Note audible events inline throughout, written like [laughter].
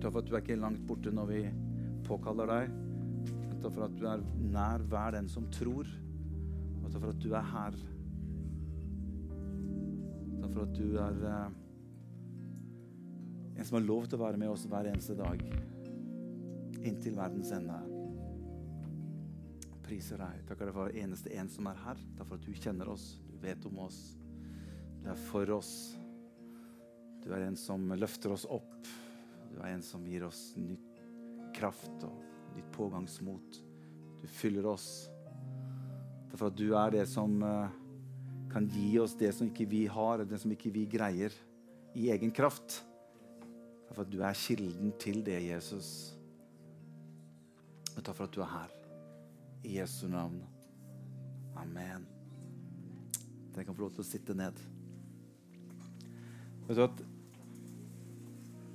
Takk for at du er ikke langt borte når vi påkaller deg. Takk for at du er nær hver den som tror. Og takk for at du er her. Takk for at du er uh, en som har lov til å være med oss hver eneste dag. Inntil verdens ende. Priser deg. Takker deg for hver eneste en som er her. Takk for at du kjenner oss, du vet om oss. Du er for oss. Du er en som løfter oss opp. Du er en som gir oss ny kraft og nytt pågangsmot. Du fyller oss. Derfor for at du er det som eh, kan gi oss det som ikke vi har, og det som ikke vi greier i egen kraft. Takk for at du er kilden til det, Jesus. Og takk for at du er her. I Jesu navn. Amen. Dere kan få lov til å sitte ned. Vet du at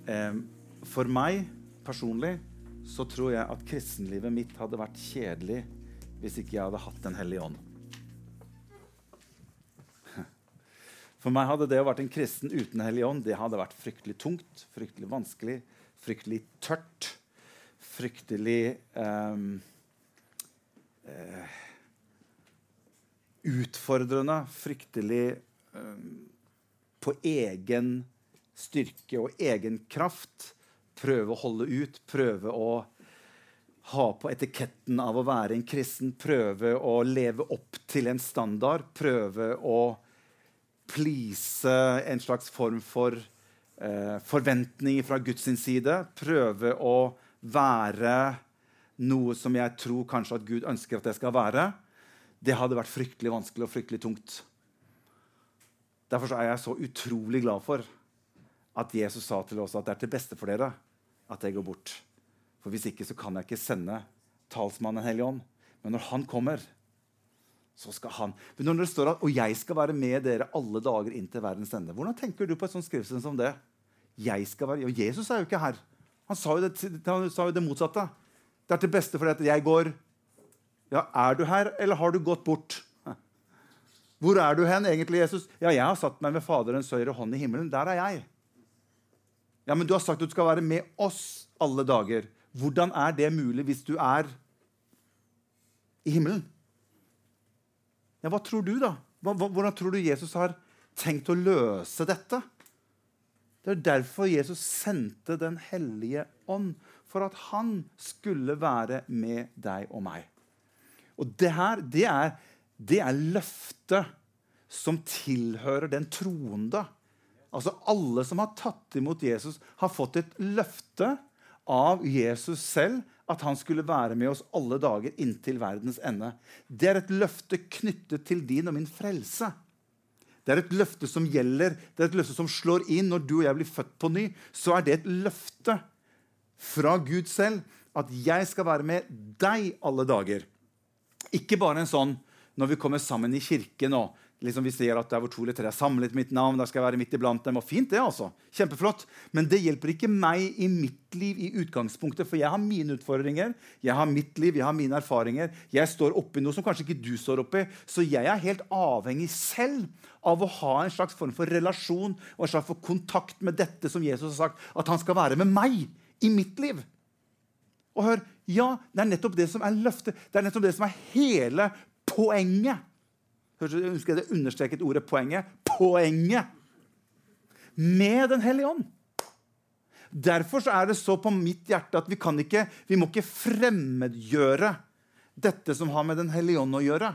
eh, For meg personlig så tror jeg at kristenlivet mitt hadde vært kjedelig hvis ikke jeg hadde hatt Den hellige ånd. For meg hadde det å vært en kristen uten Den hellige ånd det hadde vært fryktelig tungt, fryktelig vanskelig, fryktelig tørt, fryktelig eh, eh, utfordrende, fryktelig eh, på egen styrke og egen kraft prøve å holde ut, prøve å ha på etiketten av å være en kristen, prøve å leve opp til en standard, prøve å please en slags form for eh, forventninger fra Guds side, prøve å være noe som jeg tror kanskje at Gud ønsker at jeg skal være, det hadde vært fryktelig vanskelig og fryktelig tungt. Derfor er jeg så utrolig glad for at Jesus sa til oss at det er til beste for dere at jeg går bort. For hvis ikke så kan jeg ikke sende talsmannen Hellige Ånd. Men når han kommer, så skal han Men når det står at 'og jeg skal være med dere alle dager inn til verdens ende', hvordan tenker du på et sånt skriftsted som det? Jeg skal være, og Jesus er jo ikke her. Han sa jo det, han sa jo det motsatte. Det er til beste for at jeg går Ja, er du her, eller har du gått bort? Hvor er du hen, egentlig, Jesus? Ja, jeg har satt meg ved Faderens høyre hånd i himmelen. Der er jeg. Ja, men du har sagt at du skal være med oss alle dager. Hvordan er det mulig hvis du er i himmelen? Ja, Hva tror du, da? Hvordan tror du Jesus har tenkt å løse dette? Det er derfor Jesus sendte Den hellige ånd. For at han skulle være med deg og meg. Og det her, det er, det er løftet som tilhører den troende. Altså Alle som har tatt imot Jesus, har fått et løfte av Jesus selv at han skulle være med oss alle dager inntil verdens ende. Det er et løfte knyttet til din og min frelse. Det er et løfte som gjelder, det er et løfte som slår inn når du og jeg blir født på ny. Så er det et løfte fra Gud selv at jeg skal være med deg alle dager. Ikke bare en sånn når vi kommer sammen i kirken og liksom vi ser at der hvor to eller tre er samlet mitt navn, der skal jeg være midt iblant dem. Og fint, det, altså. Kjempeflott. Men det hjelper ikke meg i mitt liv i utgangspunktet, for jeg har mine utfordringer, jeg har mitt liv, jeg har mine erfaringer. Jeg står oppi noe som kanskje ikke du står oppi. Så jeg er helt avhengig selv av å ha en slags form for relasjon og en slags for kontakt med dette som Jesus har sagt, at han skal være med meg i mitt liv. Og hør, ja, det er nettopp det som er løftet. Det er nettopp det som er hele poenget Husker jeg det understreket ordet 'poenget'? Poenget med Den hellige ånd. Derfor er det så på mitt hjerte at vi, kan ikke, vi må ikke fremmedgjøre dette som har med Den hellige ånd å gjøre.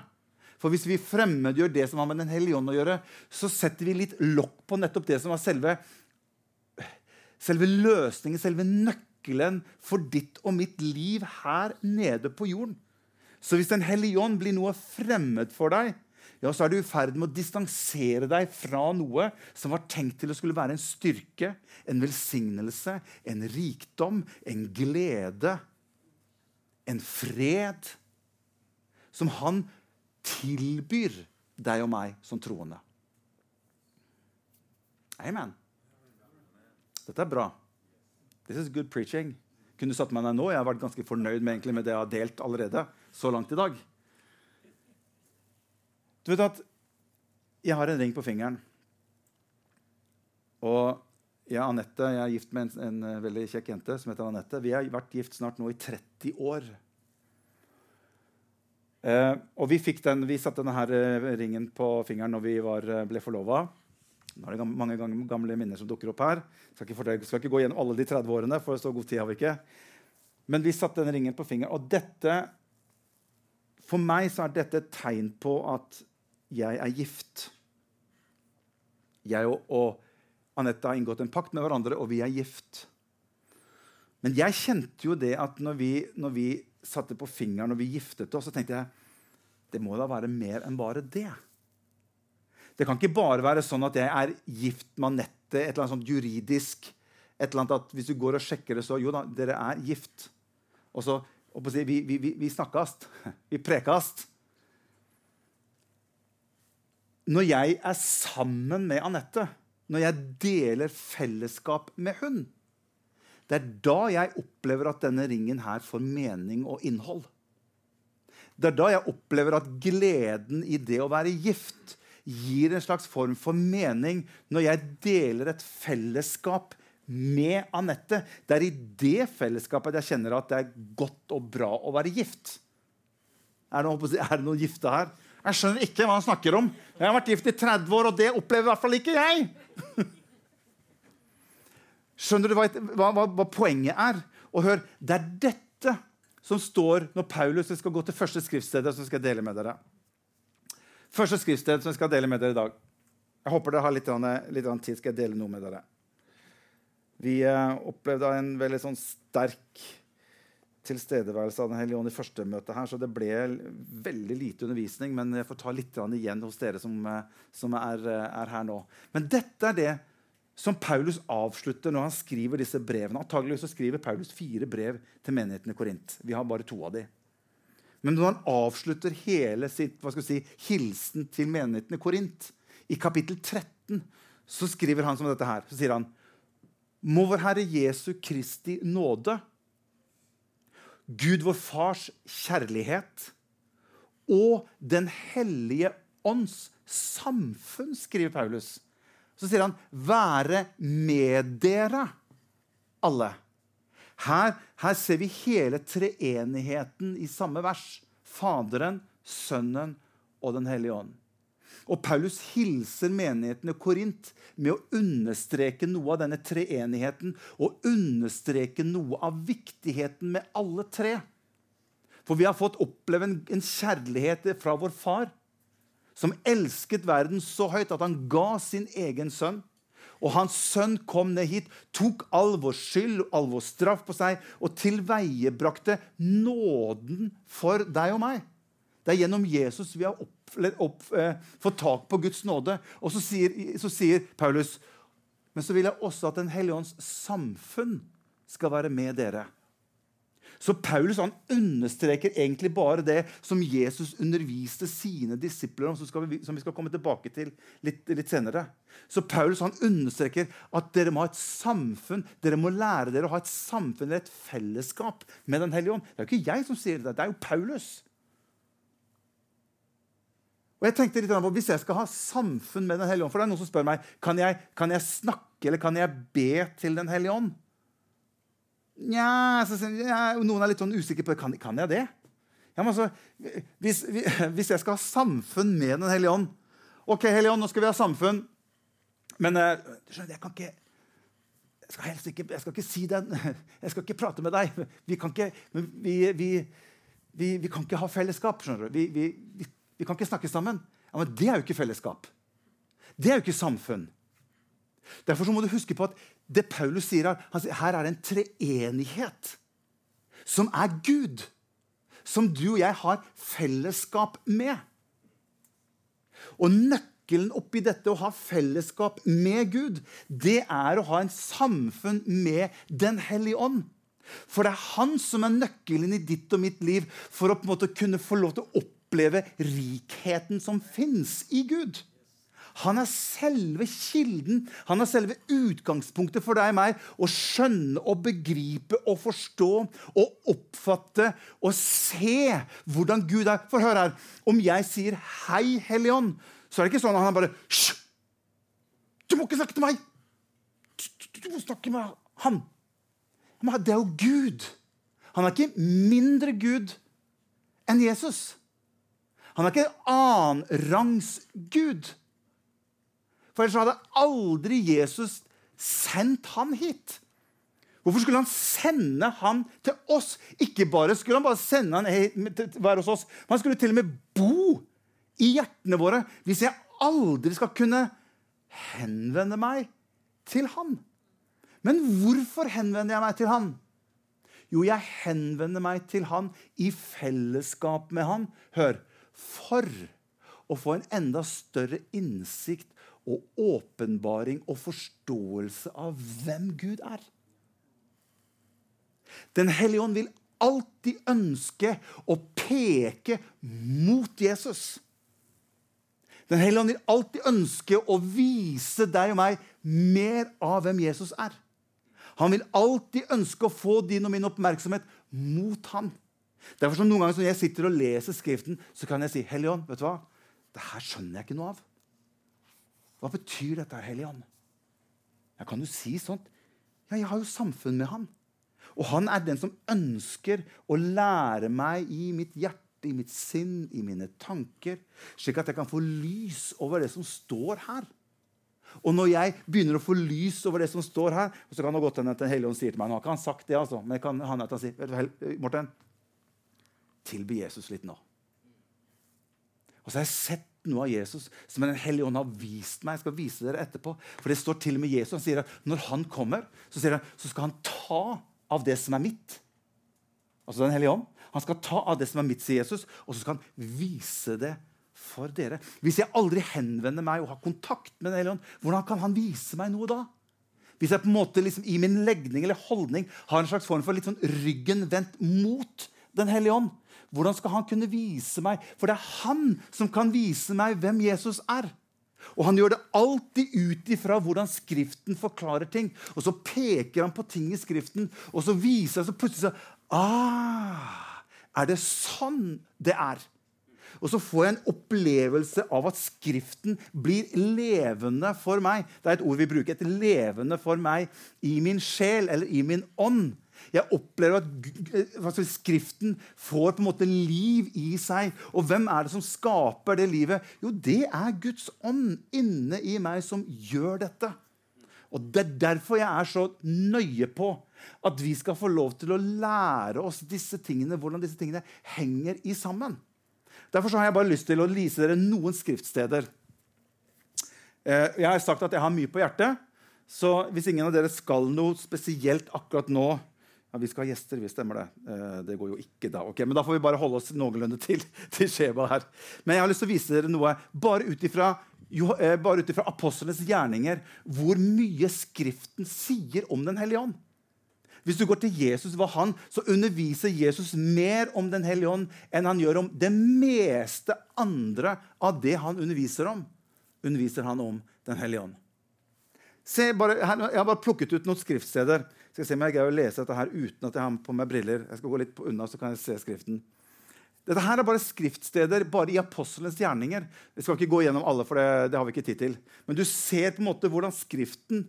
For hvis vi fremmedgjør det som har med Den hellige ånd å gjøre, så setter vi litt lokk på nettopp det som var selve, selve løsningen, selve nøkkelen for ditt og mitt liv her nede på jorden. Så hvis Den hellige ånd blir noe fremmed for deg, ja, så er du i ferd med å distansere deg fra noe som var tenkt til å skulle være en styrke, en velsignelse, en rikdom, en glede, en fred, som han tilbyr deg og meg som troende. Amen. Dette er bra. This is good preaching. Kunne satt meg ned nå? Jeg har vært ganske fornøyd med, med det jeg har delt allerede så langt i dag. Du vet at jeg har en ring på fingeren. Og Jeg, Annette, jeg er gift med en, en, veldig kjekk jente som heter Anette. Vi har vært gift snart nå i 30 år. Eh, og vi, fikk den, vi satte denne her, eh, ringen på fingeren når vi var, eh, ble forlova. Nå er det mange gamle minner som dukker opp her. Skal ikke, fortelle, skal ikke gå gjennom alle de 30 årene, for så god tid har vi ikke. Men vi satte denne ringen på fingeren. Og dette, for meg så er dette et tegn på at jeg er gift. Jeg og, og Anette har inngått en pakt med hverandre, og vi er gift. Men jeg kjente jo det at når vi, når vi satte på fingeren og vi giftet oss, så tenkte jeg det må da være mer enn bare det. Det kan ikke bare være sånn at jeg er gift med Anette, et eller annet sånt juridisk et eller annet at Hvis du går og sjekker det, så Jo da, dere er gift. Og så og si, Vi, vi, vi, vi snakkast. [laughs] Vi prekast. Når jeg er sammen med Anette, når jeg deler fellesskap med hun, det er da jeg opplever at denne ringen her får mening og innhold. Det er da jeg opplever at gleden i det å være gift gir en slags form for mening når jeg deler et fellesskap med Anette. Det er i det fellesskapet jeg kjenner at det er godt og bra å være gift. Er det, noen, gifte her? Jeg skjønner ikke hva han snakker om. Jeg har vært gift i 30 år, og det opplever i hvert fall ikke jeg. [laughs] Skjønner du hva, hva, hva, poenget er? Og hør, Det er dette som står når Paulus skal gå til første skriftstedet som skal dele med dere. Første skriftsted som jeg skal dele med dere i dag. Jeg håper dere har litt, litt tid, skal jeg dele noe med dere. Vi eh, opplevde en veldig sånn sterk tilstedeværelse av Den hellige ånd i første møte her, så det ble veldig lite undervisning. Men jeg får ta litt igjen hos dere som, som er, er, her nå. Men dette er det som Paulus avslutter når han skriver disse brevene. Antagelig skriver Paulus fire brev til menigheten i Korint. Vi har bare to av dem. Men når han avslutter hele sitt hva skal si, hilsen til menigheten i Korint, i kapittel 13, så skriver han som dette her. Så sier han Må vår Herre Jesu Kristi nåde, Gud vår Fars kjærlighet og Den hellige ånds samfunn, skriver Paulus. Så sier han 'være med dere alle'. Her, her ser vi hele treenigheten i samme vers. Faderen, Sønnen og Den hellige ånd. Og Paulus hilser menigheten i Korint med å understreke noe av denne treenigheten og understreke noe av viktigheten med alle tre. For vi har fått oppleve en, en kjærlighet fra vår far, som elsket verden så høyt at han ga sin egen sønn. Og hans sønn kom ned hit, tok all vår skyld og all vår straff på seg og tilveiebrakte nåden for deg og meg. Det er gjennom Jesus vi har opp, opp, eh, få tak på Guds nåde. Og så sier, så sier Paulus men så vil jeg også at Den hellige ånds samfunn skal være med dere. Så Paulus han understreker egentlig bare det som Jesus underviste sine disipler om, som, vi, som vi skal komme tilbake til litt, litt, senere. Så Paulus han understreker at dere må ha et samfunn, dere må lære dere å ha et samfunn eller et fellesskap med Den hellige ånd. Det er jo ikke jeg som sier det, det er jo Paulus. Og jeg tenkte litt på, Hvis jeg skal ha samfunn med Den hellige ånd For det er noen som spør meg kan jeg, kan jeg snakke eller kan jeg be til Den hellige ånd. Nja, Noen er litt sånn usikre på det. Kan, kan jeg det? Ja, altså, hvis, hvis, jeg skal ha samfunn med Den hellige ånd Ok, Hellige ånd, nå skal vi ha samfunn. Men skjønner, jeg kan ikke jeg skal helst ikke, jeg skal ikke si den, [laughs] Jeg skal ikke prate med deg. Vi kan ikke, vi, vi, vi, vi kan ikke ha fellesskap. skjønner du. Vi, kan ikke snakke sammen. Ja, Men det er jo ikke fellesskap. Det er jo ikke samfunn. Derfor må du huske på at det Paulus sier her, han sier, her er en treenighet som er Gud. Som du og jeg har fellesskap med. Og nøkkelen oppi dette å ha fellesskap med Gud, det er å ha en samfunn med Den hellige ånd. For det er han som er nøkkelen i ditt og mitt liv for å på en måte kunne få lov til å oppleve rikheten som fins i Gud. Han er selve kilden, han er selve utgangspunktet for deg og meg å skjønne og begripe og forstå og oppfatte og se hvordan Gud er. For hør her, om jeg sier 'Hei, Hellige ånd', så er det ikke sånn at han bare Hysj! Du må ikke snakke til meg! Du må snakke med han. Det er jo Gud. Han er ikke mindre Gud enn Jesus. Han er ikke annenrangs Gud. For ellers hadde aldri Jesus sendt han hit. Hvorfor skulle han sende han til oss? Ikke bare skulle han bare sende han være hos oss, men han skulle til og med bo i hjertene våre hvis jeg aldri skal kunne henvende meg til han. Men hvorfor henvender jeg meg til han? Jo, jeg henvender meg til han i fellesskap med han. Hør. For å få en enda større innsikt og åpenbaring og forståelse av hvem Gud er. Den hellige ånd vil alltid ønske å peke mot Jesus. Den hellige ånd vil alltid ønske å vise deg og meg mer av hvem Jesus er. Han vil alltid ønske å få din og min oppmerksomhet mot han. Derfor som noen ganger Når jeg sitter og leser Skriften, så kan jeg si Hellige vet du hva? Det her skjønner jeg ikke noe av. Hva betyr dette, Hellige? Ja, kan du si sånt? Ja, jeg har jo samfunn med han. Og han er den som ønsker å lære meg i mitt hjerte, i mitt sinn, i mine tanker, slik at jeg kan få lys over det som står her. Og når jeg begynner å få lys over det som står her, så kan det godt hende at Den hellige ånd sier til meg Nå har ikke han sagt det, altså, men kan han at han sier, Morten, tilby Jesus litt nå. Og så har jeg sett noe av Jesus som Den hellige ånd har vist meg. Jeg skal vise dere etterpå. For det står til og med Jesus. Han sier at når han kommer, så, sier han, så skal han ta av det som er mitt. Altså Den hellige ånd. Han skal ta av det som er mitt, sier Jesus, og så skal han vise det for dere. Hvis jeg aldri henvender meg og har kontakt med Den hellige ånd, hvordan kan han vise meg noe da? Hvis jeg på en måte liksom, i min legning eller holdning har en slags form for litt sånn ryggen vendt mot Den hellige ånd, hvordan skal han kunne vise meg? For det er han som kan vise meg hvem Jesus er. Og han gjør det alltid ut ifra hvordan Skriften forklarer ting. Og så peker han på ting i Skriften, og så viser han så plutselig så, ah, Er det sånn det er? Og så får jeg en opplevelse av at Skriften blir levende for meg. Det er et ord vi bruker. Et levende for meg i min sjel eller i min ånd. Jeg opplever at Skriften får på en måte liv i seg. Og hvem er det som skaper det livet? Jo, det er Guds ånd inne i meg som gjør dette. Og Det er derfor jeg er så nøye på at vi skal få lov til å lære oss disse tingene, hvordan disse tingene henger i sammen. Derfor har jeg bare lyst til å lise dere noen skriftsteder. Eh, jeg har sagt at jeg har mye på hjertet, så hvis ingen av dere skal noe spesielt akkurat nå ja, Vi skal ha gjester, vi stemmer det. Eh, det går jo ikke da. ok, Men da får vi bare holde oss noenlunde til, til skjema her. Men jeg har lyst til å vise dere noe bare ut ifra eh, bare ut ifra apostlenes gjerninger, hvor mye Skriften sier om Den hellige ånd. Hvis du går til Jesus, hva han, så underviser Jesus mer om Den hellige ånd enn han gjør om det meste andre av det han underviser om. Underviser han om Den hellige ånd. Se, bare, jeg har bare plukket ut noen skriftsteder. Skal jeg se om jeg greier å lese dette her uten at jeg har på meg briller. Jeg skal gå litt unna, så kan jeg se skriften. Dette her er bare skriftsteder bare i apostlenes gjerninger. Vi skal ikke gå gjennom alle, for det, det har vi ikke tid til. Men du ser på en måte hvordan Skriften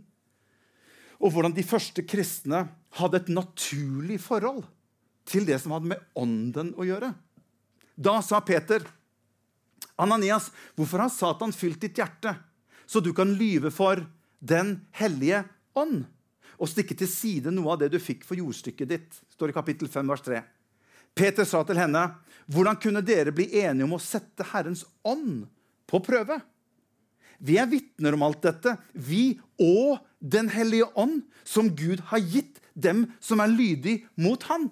og hvordan de første kristne hadde et naturlig forhold til det som hadde med ånden å gjøre. Da sa Peter, 'Ananias, hvorfor har Satan fylt ditt hjerte, så du kan lyve for Den hellige ånd?' Og stikke til side noe av det du fikk for jordstykket ditt. står i kapittel 5, vers 3. Peter sa til henne, 'Hvordan kunne dere bli enige om å sette Herrens ånd på prøve?' Vi er vitner om alt dette, vi og Den hellige ånd, som Gud har gitt dem som er lydig mot Han.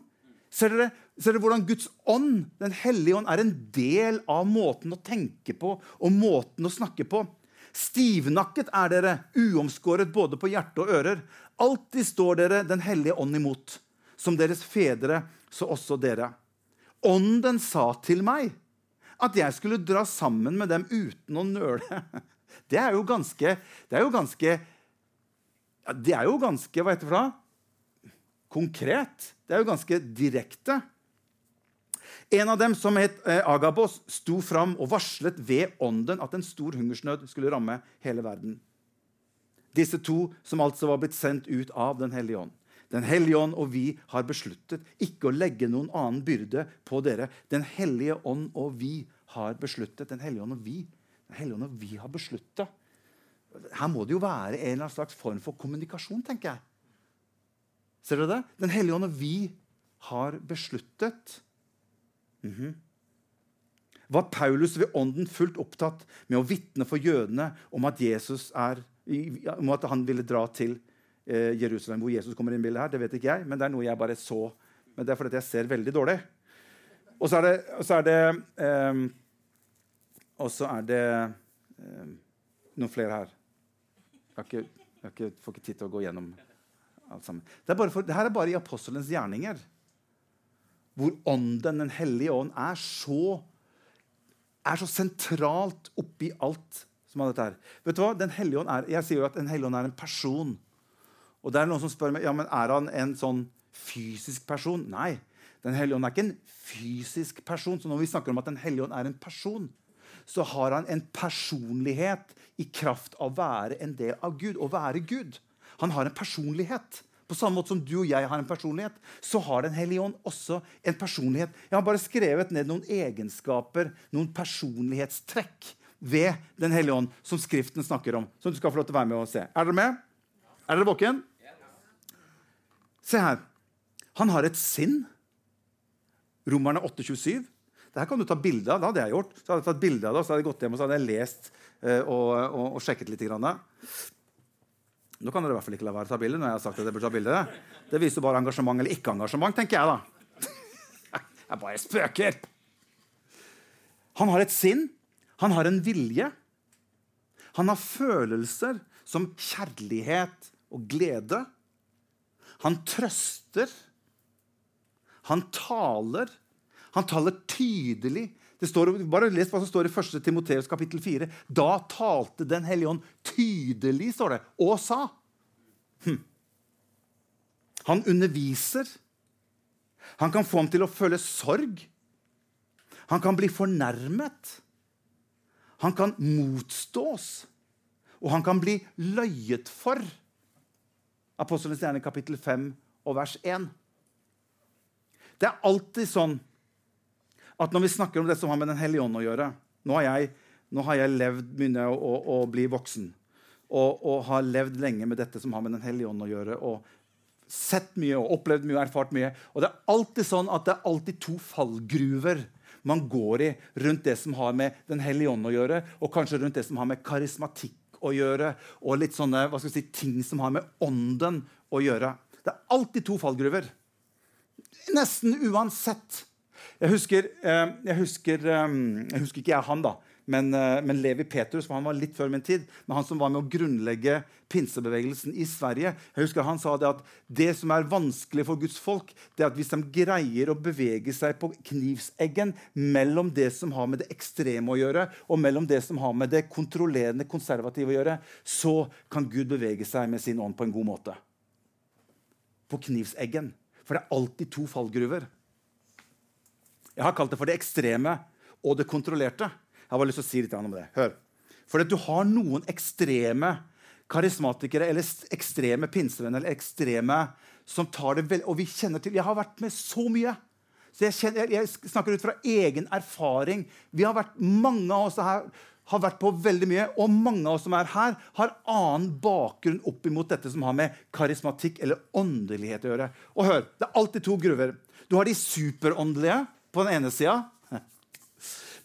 Ser dere, ser dere hvordan Guds ånd, Den hellige ånd, er en del av måten å tenke på og måten å snakke på? Stivnakket er dere, uomskåret både på hjerte og ører. Alltid står dere Den hellige ånd imot. Som deres fedre, så også dere. Ånden sa til meg at jeg skulle dra sammen med dem uten å nøle. [laughs] Det er jo ganske Det er jo ganske, det er jo ganske Hva heter det for noe? Konkret. Det er jo ganske direkte. En av dem, som het eh, Agabos, sto fram og varslet ved ånden at en stor hungersnød skulle ramme hele verden. Disse to som altså var blitt sendt ut av Den hellige ånd. Den hellige ånd og vi har besluttet ikke å legge noen annen byrde på dere. Den hellige ånd og vi har besluttet. Den hellige ånd og vi, Den hellige ånd og vi har besluttet. Her må det jo være en eller annen slags form for kommunikasjon, tenker jeg. Ser dere det? Den hellige ånd og vi har besluttet. Mm -hmm. Var Paulus ved ånden fullt opptatt med å vitne for jødene om at, Jesus er, om at han ville dra til eh, Jerusalem, hvor Jesus kommer inn i bildet her, det vet ikke jeg, men det er noe jeg bare så. Men det er fordi jeg ser veldig dårlig. Og så er det, så er det, og er det eh, noen flere her. Jeg, ikke, jeg får ikke tid til å gå gjennom alt sammen. Det, for, det her er bare i apostelens gjerninger hvor Ånden, Den hellige ånd, er så, er så sentralt oppi alt som har dette her. Vet du hva? Den hellige ånd er, Jeg sier jo at Den hellige ånd er en person. Og det er noen som spør meg, ja, men er han en sånn fysisk person. Nei. Den hellige ånd er ikke en fysisk person. Så når vi snakker om at Den hellige ånd er en person, så har han en personlighet i kraft av å være en del av Gud. Å være Gud. Han har en personlighet. På samme måte som du og jeg har en personlighet, så har Den hellige ånd også en personlighet. Jeg har bare skrevet ned noen egenskaper, noen personlighetstrekk ved Den hellige ånd som Skriften snakker om. Som du skal få lov til å være med og se. Er dere med? Er dere våken? Se her. Han har et sinn. Romerne 8,27. Dette kan du ta bilde av. Det hadde jeg gjort. Så hadde jeg tatt bilde av det, og så hadde jeg gått hjem og så hadde jeg lest uh, og, og, og, sjekket litt. Grann. Nå kan dere i hvert fall ikke la være å ta bilde. når jeg har sagt at jeg burde ta bilde. Det viser bare engasjement eller ikke engasjement, tenker jeg da. [laughs] Jeg bare spøker. Han har et sinn. Han har en vilje. Han har følelser som kjærlighet og glede. Han trøster. Han taler. Han taler tydelig. Står, bare les hva som står i 1. Timoteus kapittel 4. Da talte Den hellige ånd tydelig, står det, og sa. Hm. Han underviser. Han kan få ham til å føle sorg. Han kan bli fornærmet. Han kan motstås. Og han kan bli løyet for. Apostelens gjerne kapittel 5 og vers 1. Det er alltid sånn at når vi snakker om det som har med Den hellige ånd å gjøre Nå har jeg, nå har jeg levd, begynner å, å, å bli voksen og, og, har levd lenge med dette som har med Den hellige ånd å gjøre. og Sett mye og opplevd mye og erfart mye. Og det er alltid sånn at det er alltid to fallgruver man går i rundt det som har med Den hellige ånd å gjøre, og kanskje rundt det som har med karismatikk å gjøre, og litt sånne si, ting som har med ånden å gjøre. Det er alltid to fallgruver. Nesten uansett jeg husker, eh, jeg husker, eh, jeg husker ikke jeg han, da, men, eh, men, Levi Petrus for han var litt før min tid, men han som var med å grunnlegge pinsebevegelsen i Sverige. jeg husker Han sa det at det som er vanskelig for Guds folk, det er at hvis de greier å bevege seg på knivseggen mellom det som har med det ekstreme å gjøre, og mellom det som har med det kontrollerende, konservative å gjøre, så kan Gud bevege seg med sin ånd på en god måte. På knivseggen. For det er alltid to fallgruver. Jeg har kalt det for det ekstreme og det kontrollerte. Jeg har bare lyst til å si litt om det. Hør. For at du har noen ekstreme karismatikere eller ekstreme pinsevenner eller ekstreme som tar det vel, Og vi kjenner til Jeg har vært med så mye. Så jeg, kjenner, jeg snakker ut fra egen erfaring. Vi har vært, Mange av oss her har vært på veldig mye, og mange av oss som er her, har annen bakgrunn opp imot dette som har med karismatikk eller åndelighet å gjøre. Og hør, Det er alltid to gruver. Du har de superåndelige på den ene sida.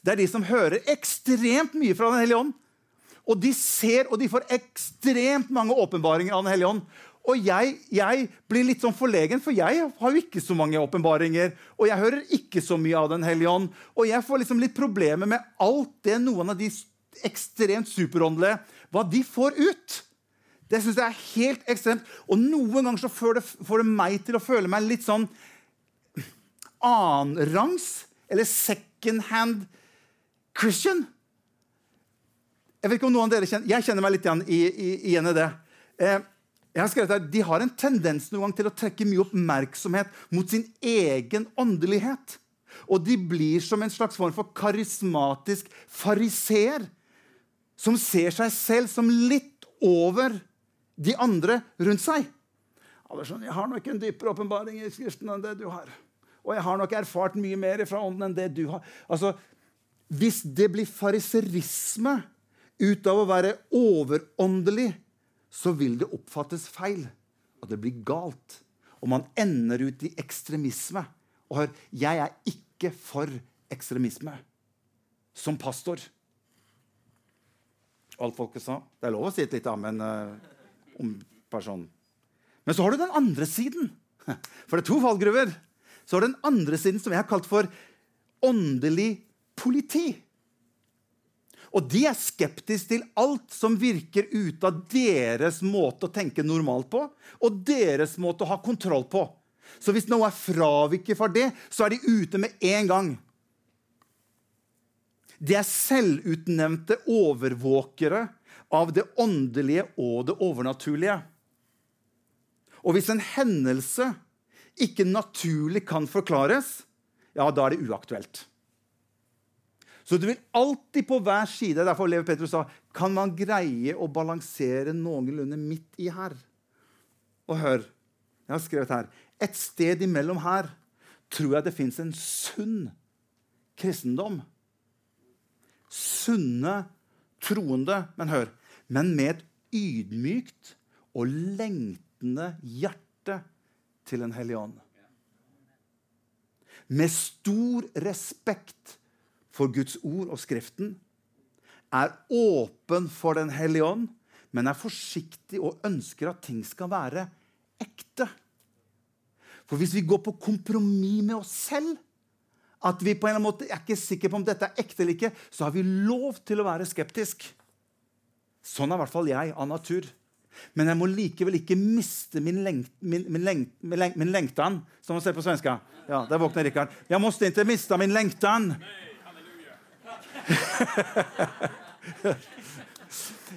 Det er de som hører ekstremt mye fra Den hellige ånd. Og de ser og de får ekstremt mange åpenbaringer av Den hellige ånd. Og jeg, jeg, blir litt sånn forlegen, for jeg har jo ikke så mange åpenbaringer. Og jeg hører ikke så mye av Den hellige ånd. Og jeg får liksom litt problemer med alt det noen av de ekstremt superåndelige Hva de får ut. Det syns jeg er helt ekstremt. Og noen ganger så får det, får det meg til å føle meg litt sånn annenrangs eller second hand Christian. Jeg vet ikke om noen av dere kjenner, jeg kjenner meg litt igjen i, i, igjen i det. Eh, jeg har skrevet her, De har en tendens noen gang til å trekke mye oppmerksomhet mot sin egen åndelighet. Og de blir som en slags form for karismatisk fariseer som ser seg selv som litt over de andre rundt seg. Sånn, jeg har nok en dypere åpenbaring i Skriften enn det du har. Og jeg har nok erfart mye mer fra ånden enn det du har. Altså, Hvis det blir fariserisme ut av å være overåndelig, så vil det oppfattes feil. Og det blir galt. Og man ender ut i ekstremisme. Og hør, jeg er ikke for ekstremisme som pastor. Alt folket sa. Det er lov å si et lite amen uh, om personen. Men så har du den andre siden. [laughs] For det er to fallgruver. Så har du den andre siden, som jeg har kalt for åndelig politi. Og de er skeptiske til alt som virker ute av deres måte å tenke normalt på, og deres måte å ha kontroll på. Så hvis noe er fraviket for det, så er de ute med en gang. De er selvutnevnte overvåkere av det åndelige og det overnaturlige. Og hvis en hendelse ikke naturlig kan forklares, ja, da er det uaktuelt. Så du vil alltid på hver side Derfor Lever Petrus sa kan man greie å balansere noenlunde midt i her. Og hør, jeg har skrevet her Et sted imellom her tror jeg det fins en sunn kristendom. Sunne troende, men hør, men med et ydmykt og lengtende hjerte til en hellige ånd. Med stor respekt for Guds ord og Skriften, er åpen for Den hellige ånd, men er forsiktig og ønsker at ting skal være ekte. For hvis vi går på kompromiss med oss selv, at vi på en eller annen måte er ikke sikre på om dette er ekte eller ikke, så har vi lov til å være skeptisk. Sånn er i hvert fall jeg av natur. Men jeg må likevel ikke miste min, lengt, min, min, lengt, min, lengt, min lengtan, som man ser på svenska. Ja, der våkner Rikard. Jeg måste ikke miste min lengtan. [laughs]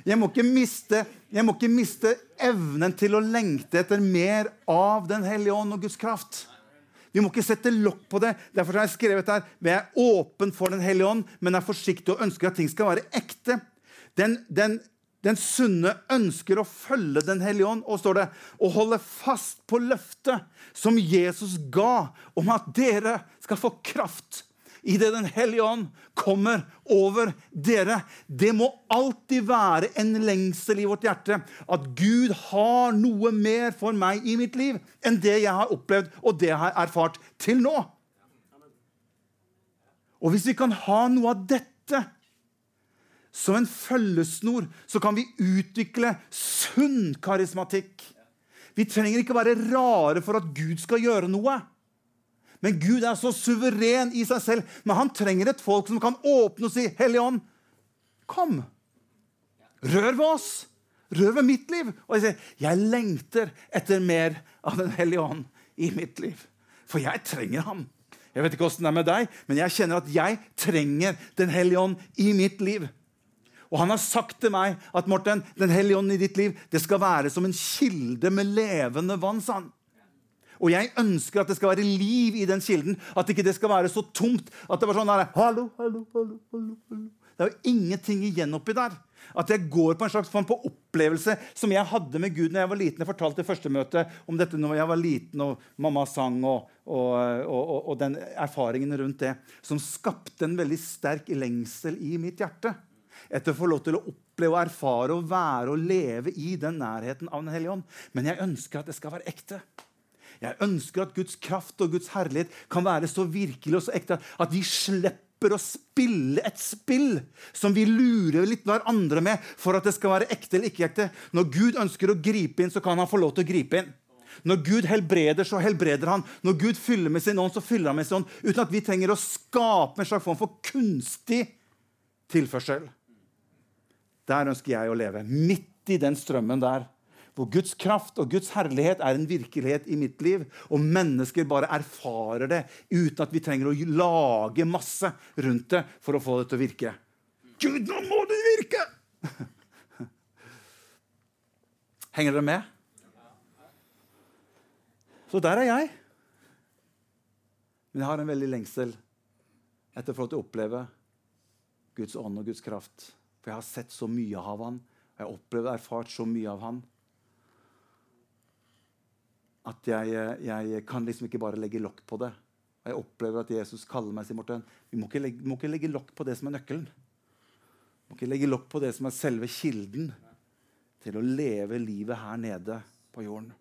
Jeg må, miste, jeg må ikke miste evnen til å lengte etter mer av Den hellige ånd og Guds kraft. Vi må ikke sette lokk på det. Derfor har jeg skrevet her vi er åpen for Den hellige ånd, men er forsiktig og ønsker at ting skal være ekte. Den, den den sunne ønsker å følge Den hellige ånd og står det, og holde fast på løftet som Jesus ga om at dere skal få kraft idet Den hellige ånd kommer over dere. Det må alltid være en lengsel i vårt hjerte at Gud har noe mer for meg i mitt liv enn det jeg har opplevd og det jeg har erfart til nå. Og hvis vi kan ha noe av dette som en følgesnor så kan vi utvikle sunn karismatikk. Vi trenger ikke være rare for at Gud skal gjøre noe. Men Gud er så suveren i seg selv. Men han trenger et folk som kan åpne og si, 'Hellige ånd, kom. Rør ved oss. Rør ved mitt liv.' Og jeg sier, 'Jeg lengter etter mer av Den hellige ånd i mitt liv.' For jeg trenger ham. Jeg vet ikke åssen det er med deg, men jeg kjenner at jeg trenger Den hellige ånd i mitt liv. Og han har sagt til meg at Morten, Den hellige ånd i ditt liv det skal være som en kilde med levende vann. sa Og jeg ønsker at det skal være liv i den kilden. At ikke det skal være så tomt at det var sånn der, hallo, hallo, hallo, hallo. Det er jo ingenting igjen oppi der. At jeg går på en slags form på opplevelse som jeg hadde med Gud når jeg var liten. Jeg fortalte i første møte om dette når jeg var liten og mamma sang, og, og, og, og den erfaringen rundt det, som skapte en veldig sterk lengsel i mitt hjerte etter å få lov til å oppleve og erfare og være og leve i den nærheten av Den hellige ånd. Men jeg ønsker at det skal være ekte. Jeg ønsker at Guds kraft og Guds herlighet kan være så virkelig og så ekte at vi slipper å spille et spill som vi lurer litt hverandre med for at det skal være ekte eller ikke ekte. Når Gud ønsker å gripe inn, så kan han få lov til å gripe inn. Når Gud helbreder, så helbreder han. Når Gud fyller med sin ånd, så fyller han med sin ånd. Uten at vi trenger å skape en slags form for kunstig tilførsel. Der ønsker jeg å leve. Midt i den strømmen der. Hvor Guds kraft og Guds herlighet er en virkelighet i mitt liv. Og mennesker bare erfarer det uten at vi trenger å lage masse rundt det for å få det til å virke. Gud, nå må det virke! [laughs] Henger dere med? Så der er jeg. Men jeg har en veldig lengsel etter å få oppleve Guds ånd og Guds kraft. For jeg har sett så mye av han. Jeg har opplevd og erfart så mye av han. At jeg, jeg kan liksom ikke bare legge lokk på det. Og jeg opplever at Jesus kaller meg sier Morten, vi må ikke legge, må ikke legge lokk på det som er nøkkelen. Vi må ikke legge lokk på det som er selve kilden til å leve livet her nede på jorden.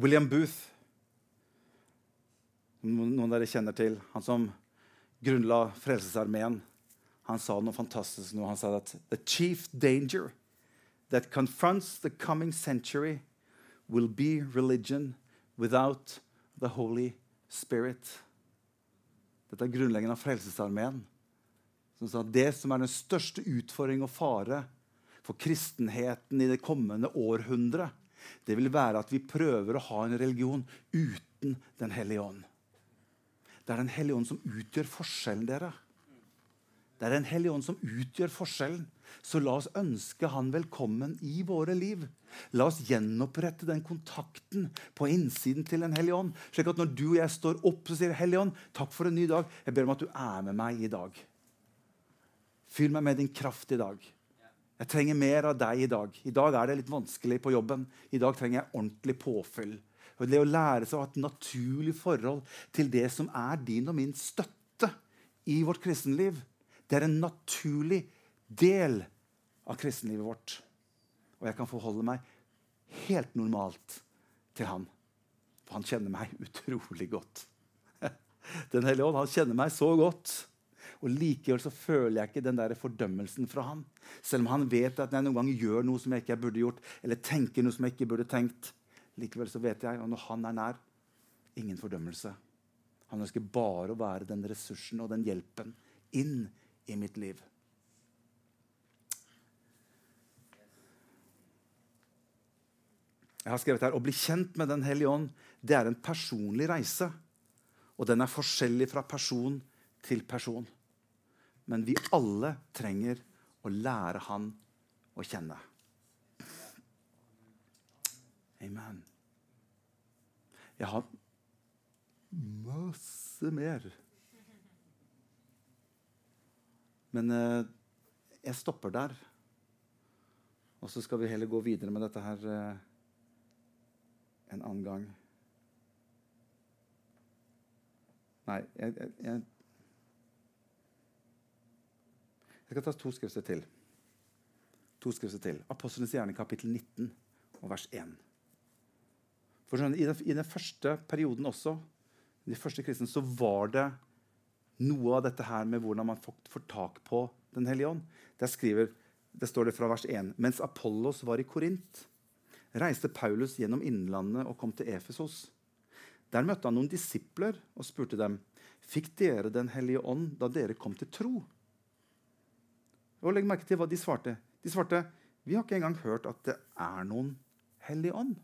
William Booth, noen dere kjenner til, han som grunnla Frelsesarmeen, han sa noe fantastisk nå. Han sa at the chief danger that confronts the coming century will be religion without the Holy Spirit. Dette er grunnleggende av Frelsesarmeen. Som sa at det som er den største utfordring og fare for kristenheten i det kommende århundret, det vil være at vi prøver å ha en religion uten Den hellige ånd. Det er Den hellige ånd som utgjør forskjellen, dere. Det er Den hellige ånd som utgjør forskjellen. Så la oss ønske han velkommen i våre liv. La oss gjenopprette den kontakten på innsiden til Den hellige ånd. Slik at når du og jeg står opp, så sier Hellige ånd, takk for en ny dag. Jeg ber om at du er med meg i dag. Fyll meg med din kraft i dag. Jeg trenger mer av deg i dag. I dag er det litt vanskelig på jobben. I dag trenger jeg ordentlig påfyll. Det å lære seg å ha et naturlig forhold til det som er din og min støtte i vårt kristenliv, det er en naturlig del av kristenlivet vårt. Og jeg kan forholde meg helt normalt til han. For han kjenner meg [laughs] utrolig godt. Den hellige ånd han kjenner meg så godt. Og Likevel så føler jeg ikke den der fordømmelsen fra han. Selv om han vet at jeg noen ganger gjør noe som jeg ikke burde gjort, eller tenker noe som jeg ikke burde tenkt. Likevel så vet jeg, og når han er nær, ingen fordømmelse. Han ønsker bare å være den ressursen og den hjelpen inn i mitt liv. Jeg har skrevet her, Å bli kjent med Den hellige ånd det er en personlig reise. Og den er forskjellig fra person til person. Men vi alle trenger å lære han å kjenne. Amen. Jeg har masse mer. Men eh, jeg stopper der. Og så skal vi heller gå videre med dette her eh, en annen gang. Nei, jeg, jeg, jeg skal ta to skrifter til. To skrifter til. Apostlenes gjerne kapittel 19 og vers 1. For skjønne, i, den, I den første perioden også, de første kristne, så var det noe av dette her med hvordan man får, tak på Den hellige ånd. Der skriver, det står det fra vers 1.: Mens Apollos var i Korint, reiste Paulus gjennom innlandet og kom til Efesos. Der møtte han noen disipler og spurte dem, Fikk dere Den hellige ånd da dere kom til tro? Og Legg merke til hva de svarte. De svarte, Vi har ikke engang hørt at det er noen hellig ånd.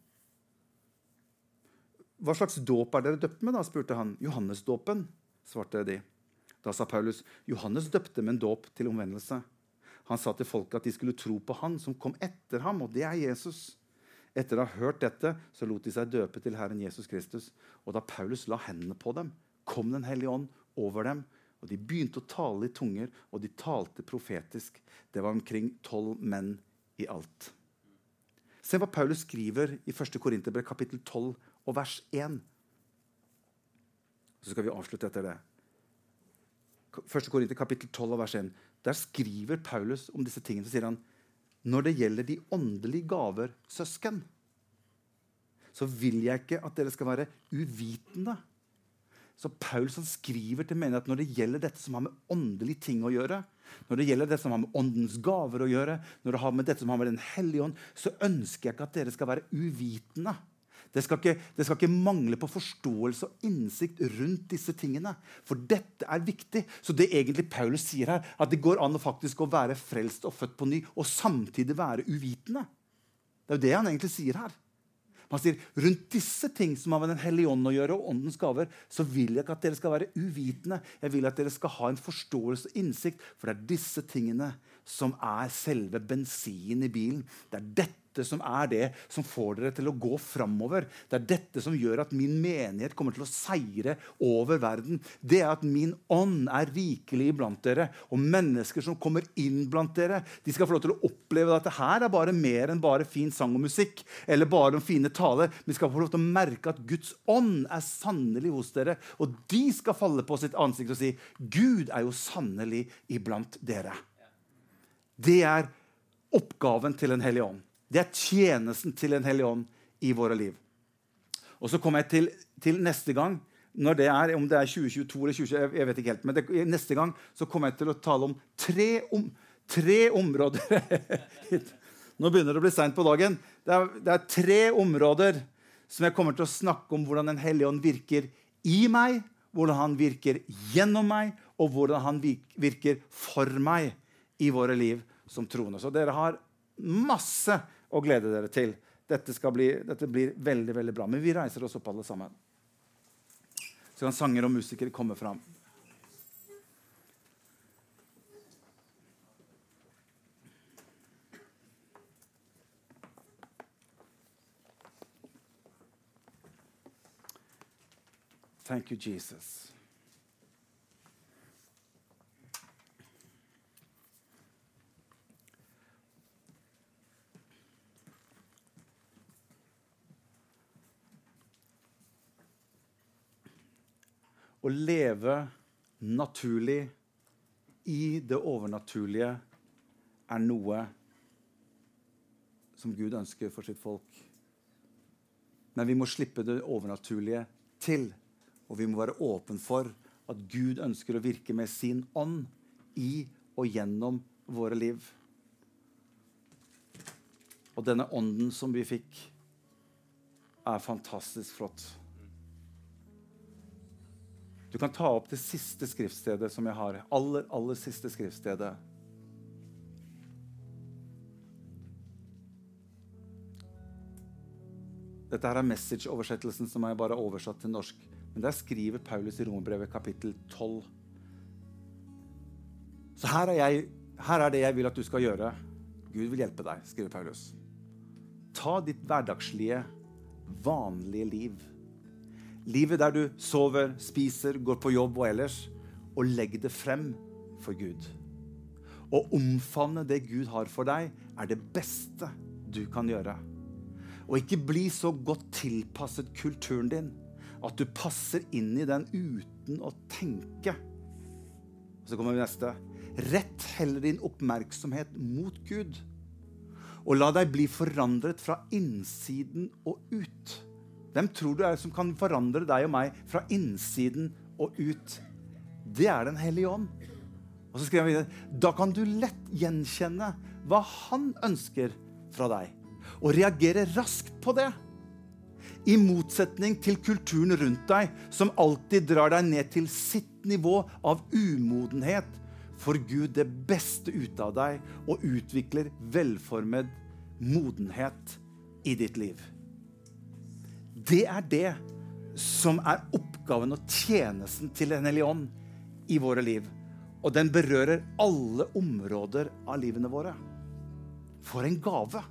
Hva slags dåp er dere døpt med? da, spurte han. Johannesdåpen, svarte de. Da sa Paulus, Johannes døpte med en dåp til omvendelse. Han sa til folket at de skulle tro på han som kom etter ham, og det er Jesus. Etter å ha hørt dette så lot de seg døpe til Herren Jesus Kristus. Og da Paulus la hendene på dem, kom Den hellige ånd over dem. Og De begynte å tale i tunger, og de talte profetisk. Det var omkring tolv menn i alt. Se hva Paulus skriver i 1. Korinterbrev kapittel 12 og vers 1. Så skal vi avslutte etter det. 1. Korinter kapittel 12 og vers 1. Der skriver Paulus om disse tingene. Så sier han når det gjelder de åndelige gaver, søsken, så vil jeg ikke at dere skal være uvitende. Så Paulus skriver til menigheten når det gjelder dette som har med åndelige ting å gjøre, når det gjelder det som har med åndens gaver å gjøre, når det har med dette som har med Den hellige ånd, så ønsker jeg ikke at dere skal være uvitende. Det skal, ikke, det skal, ikke, mangle på forståelse og innsikt rundt disse tingene. For dette er viktig. Så det egentlig Paulus sier her, at det går an å faktisk være frelst og født på ny og samtidig være uvitende. Det er jo det han egentlig sier her. Han sier rundt disse ting som har med Den hellige ånd å gjøre, og åndens gaver, så vil jeg ikke at dere skal være uvitende. Jeg vil at dere skal ha en forståelse og innsikt, for det er disse tingene som er selve bensinen i bilen. Det er dette som er det som får dere til å gå framover. Det er dette som gjør at min menighet kommer til å seire over verden. Det er at min ånd er rikelig iblant dere. Og mennesker som kommer inn blant dere, de skal få lov til å oppleve at det her er bare mer enn bare fin sang og musikk. eller bare om fine taler. Men de skal få lov til å merke at Guds ånd er sannelig hos dere. Og de skal falle på sitt ansikt og si Gud er jo sannelig iblant dere. Det er oppgaven til Den hellige ånd. Det er tjenesten til Den hellige ånd i våre liv. Og så kommer jeg til, til, neste gang. det er, Om det er 2022 eller 2020, jeg vet ikke helt, men det, neste gang så kommer jeg til å tale om tre, om, tre områder [laughs] Nå begynner det å bli seint på dagen. Det er, det er, tre områder som jeg kommer til å snakke om hvordan Den hellige ånd virker i meg, hvordan han virker gjennom meg, og hvordan han virker for meg i våre liv som troende. Så dere har masse å glede dere til. Dette, bli, dette, blir veldig veldig bra. Men vi reiser oss opp alle sammen. Så kan sanger og musikere komme fram. Thank you, Jesus. Å leve naturlig i det overnaturlige er noe som Gud ønsker for sitt folk. Men vi må slippe det overnaturlige til. Og vi må være åpne for at Gud ønsker å virke med sin ånd i og gjennom våre liv. Og denne ånden som vi fikk, er fantastisk flott. Du kan ta opp det siste skriftstedet som jeg har. Aller, aller siste skriftstedet. Dette her er message-oversettelsen som er bare oversatt til norsk. Men der skriver Paulus i Romerbrevet kapittel 12. Så her er, jeg, her er det jeg vil at du skal gjøre. Gud vil hjelpe deg, skriver Paulus. Ta ditt hverdagslige, vanlige liv Livet der du sover, spiser, går på jobb og ellers. Og legg det frem for Gud. Å omfavne det Gud har for deg, er det beste du kan gjøre. Og ikke bli så godt tilpasset kulturen din at du passer inn i den uten å tenke. Og så kommer vi neste. Rett heller din oppmerksomhet mot Gud. Og la deg bli forandret fra innsiden og ut. Hvem tror du er som kan forandre deg og meg fra innsiden og ut? Det er Den hellige ånd. Og så skriver han videre Da kan du lett gjenkjenne hva han ønsker fra deg, og reagere raskt på det. I motsetning til kulturen rundt deg, som alltid drar deg ned til sitt nivå av umodenhet, får Gud det beste ut av deg og utvikler velformet modenhet i ditt liv. Det er det som er oppgaven og tjenesten til Den hellige ånd i våre liv. Og den berører alle områder av livene våre. For en gave!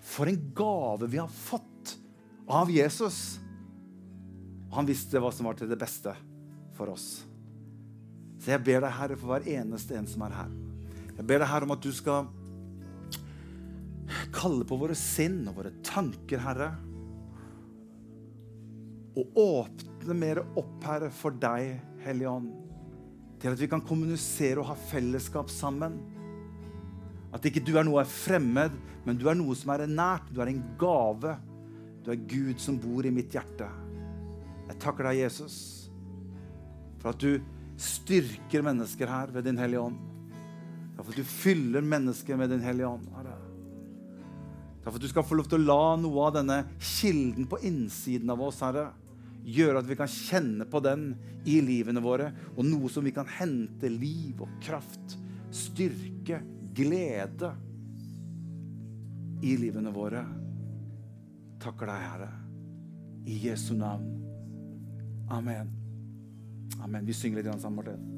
For en gave vi har fått av Jesus. Han visste hva som var til det beste for oss. Så jeg ber deg, Herre, for hver eneste en som er her. Jeg ber deg, Herre, om at du skal kalle på våre sinn og våre tanker, Herre og åpne mer opp, Herre, for deg, Hellige Ånd. Til at vi kan kommunisere og ha fellesskap sammen. At ikke du er noe fremmed, men du er noe som er nært. Du er en gave. Du er Gud som bor i mitt hjerte. Jeg takker deg, Jesus, for at du styrker mennesker her ved Din Hellige Ånd. For at du fyller mennesker med Din Hellige Ånd. Herre. Takk for at du skal få lov til å la noe av denne kilden på innsiden av oss, Herre, gjøre at vi kan kjenne på den i livene våre, og noe som vi kan hente liv og kraft, styrke, glede i livene våre. Takker deg, Herre. I Jesu navn. Amen. Amen. Vi synger litt sammen, Martin.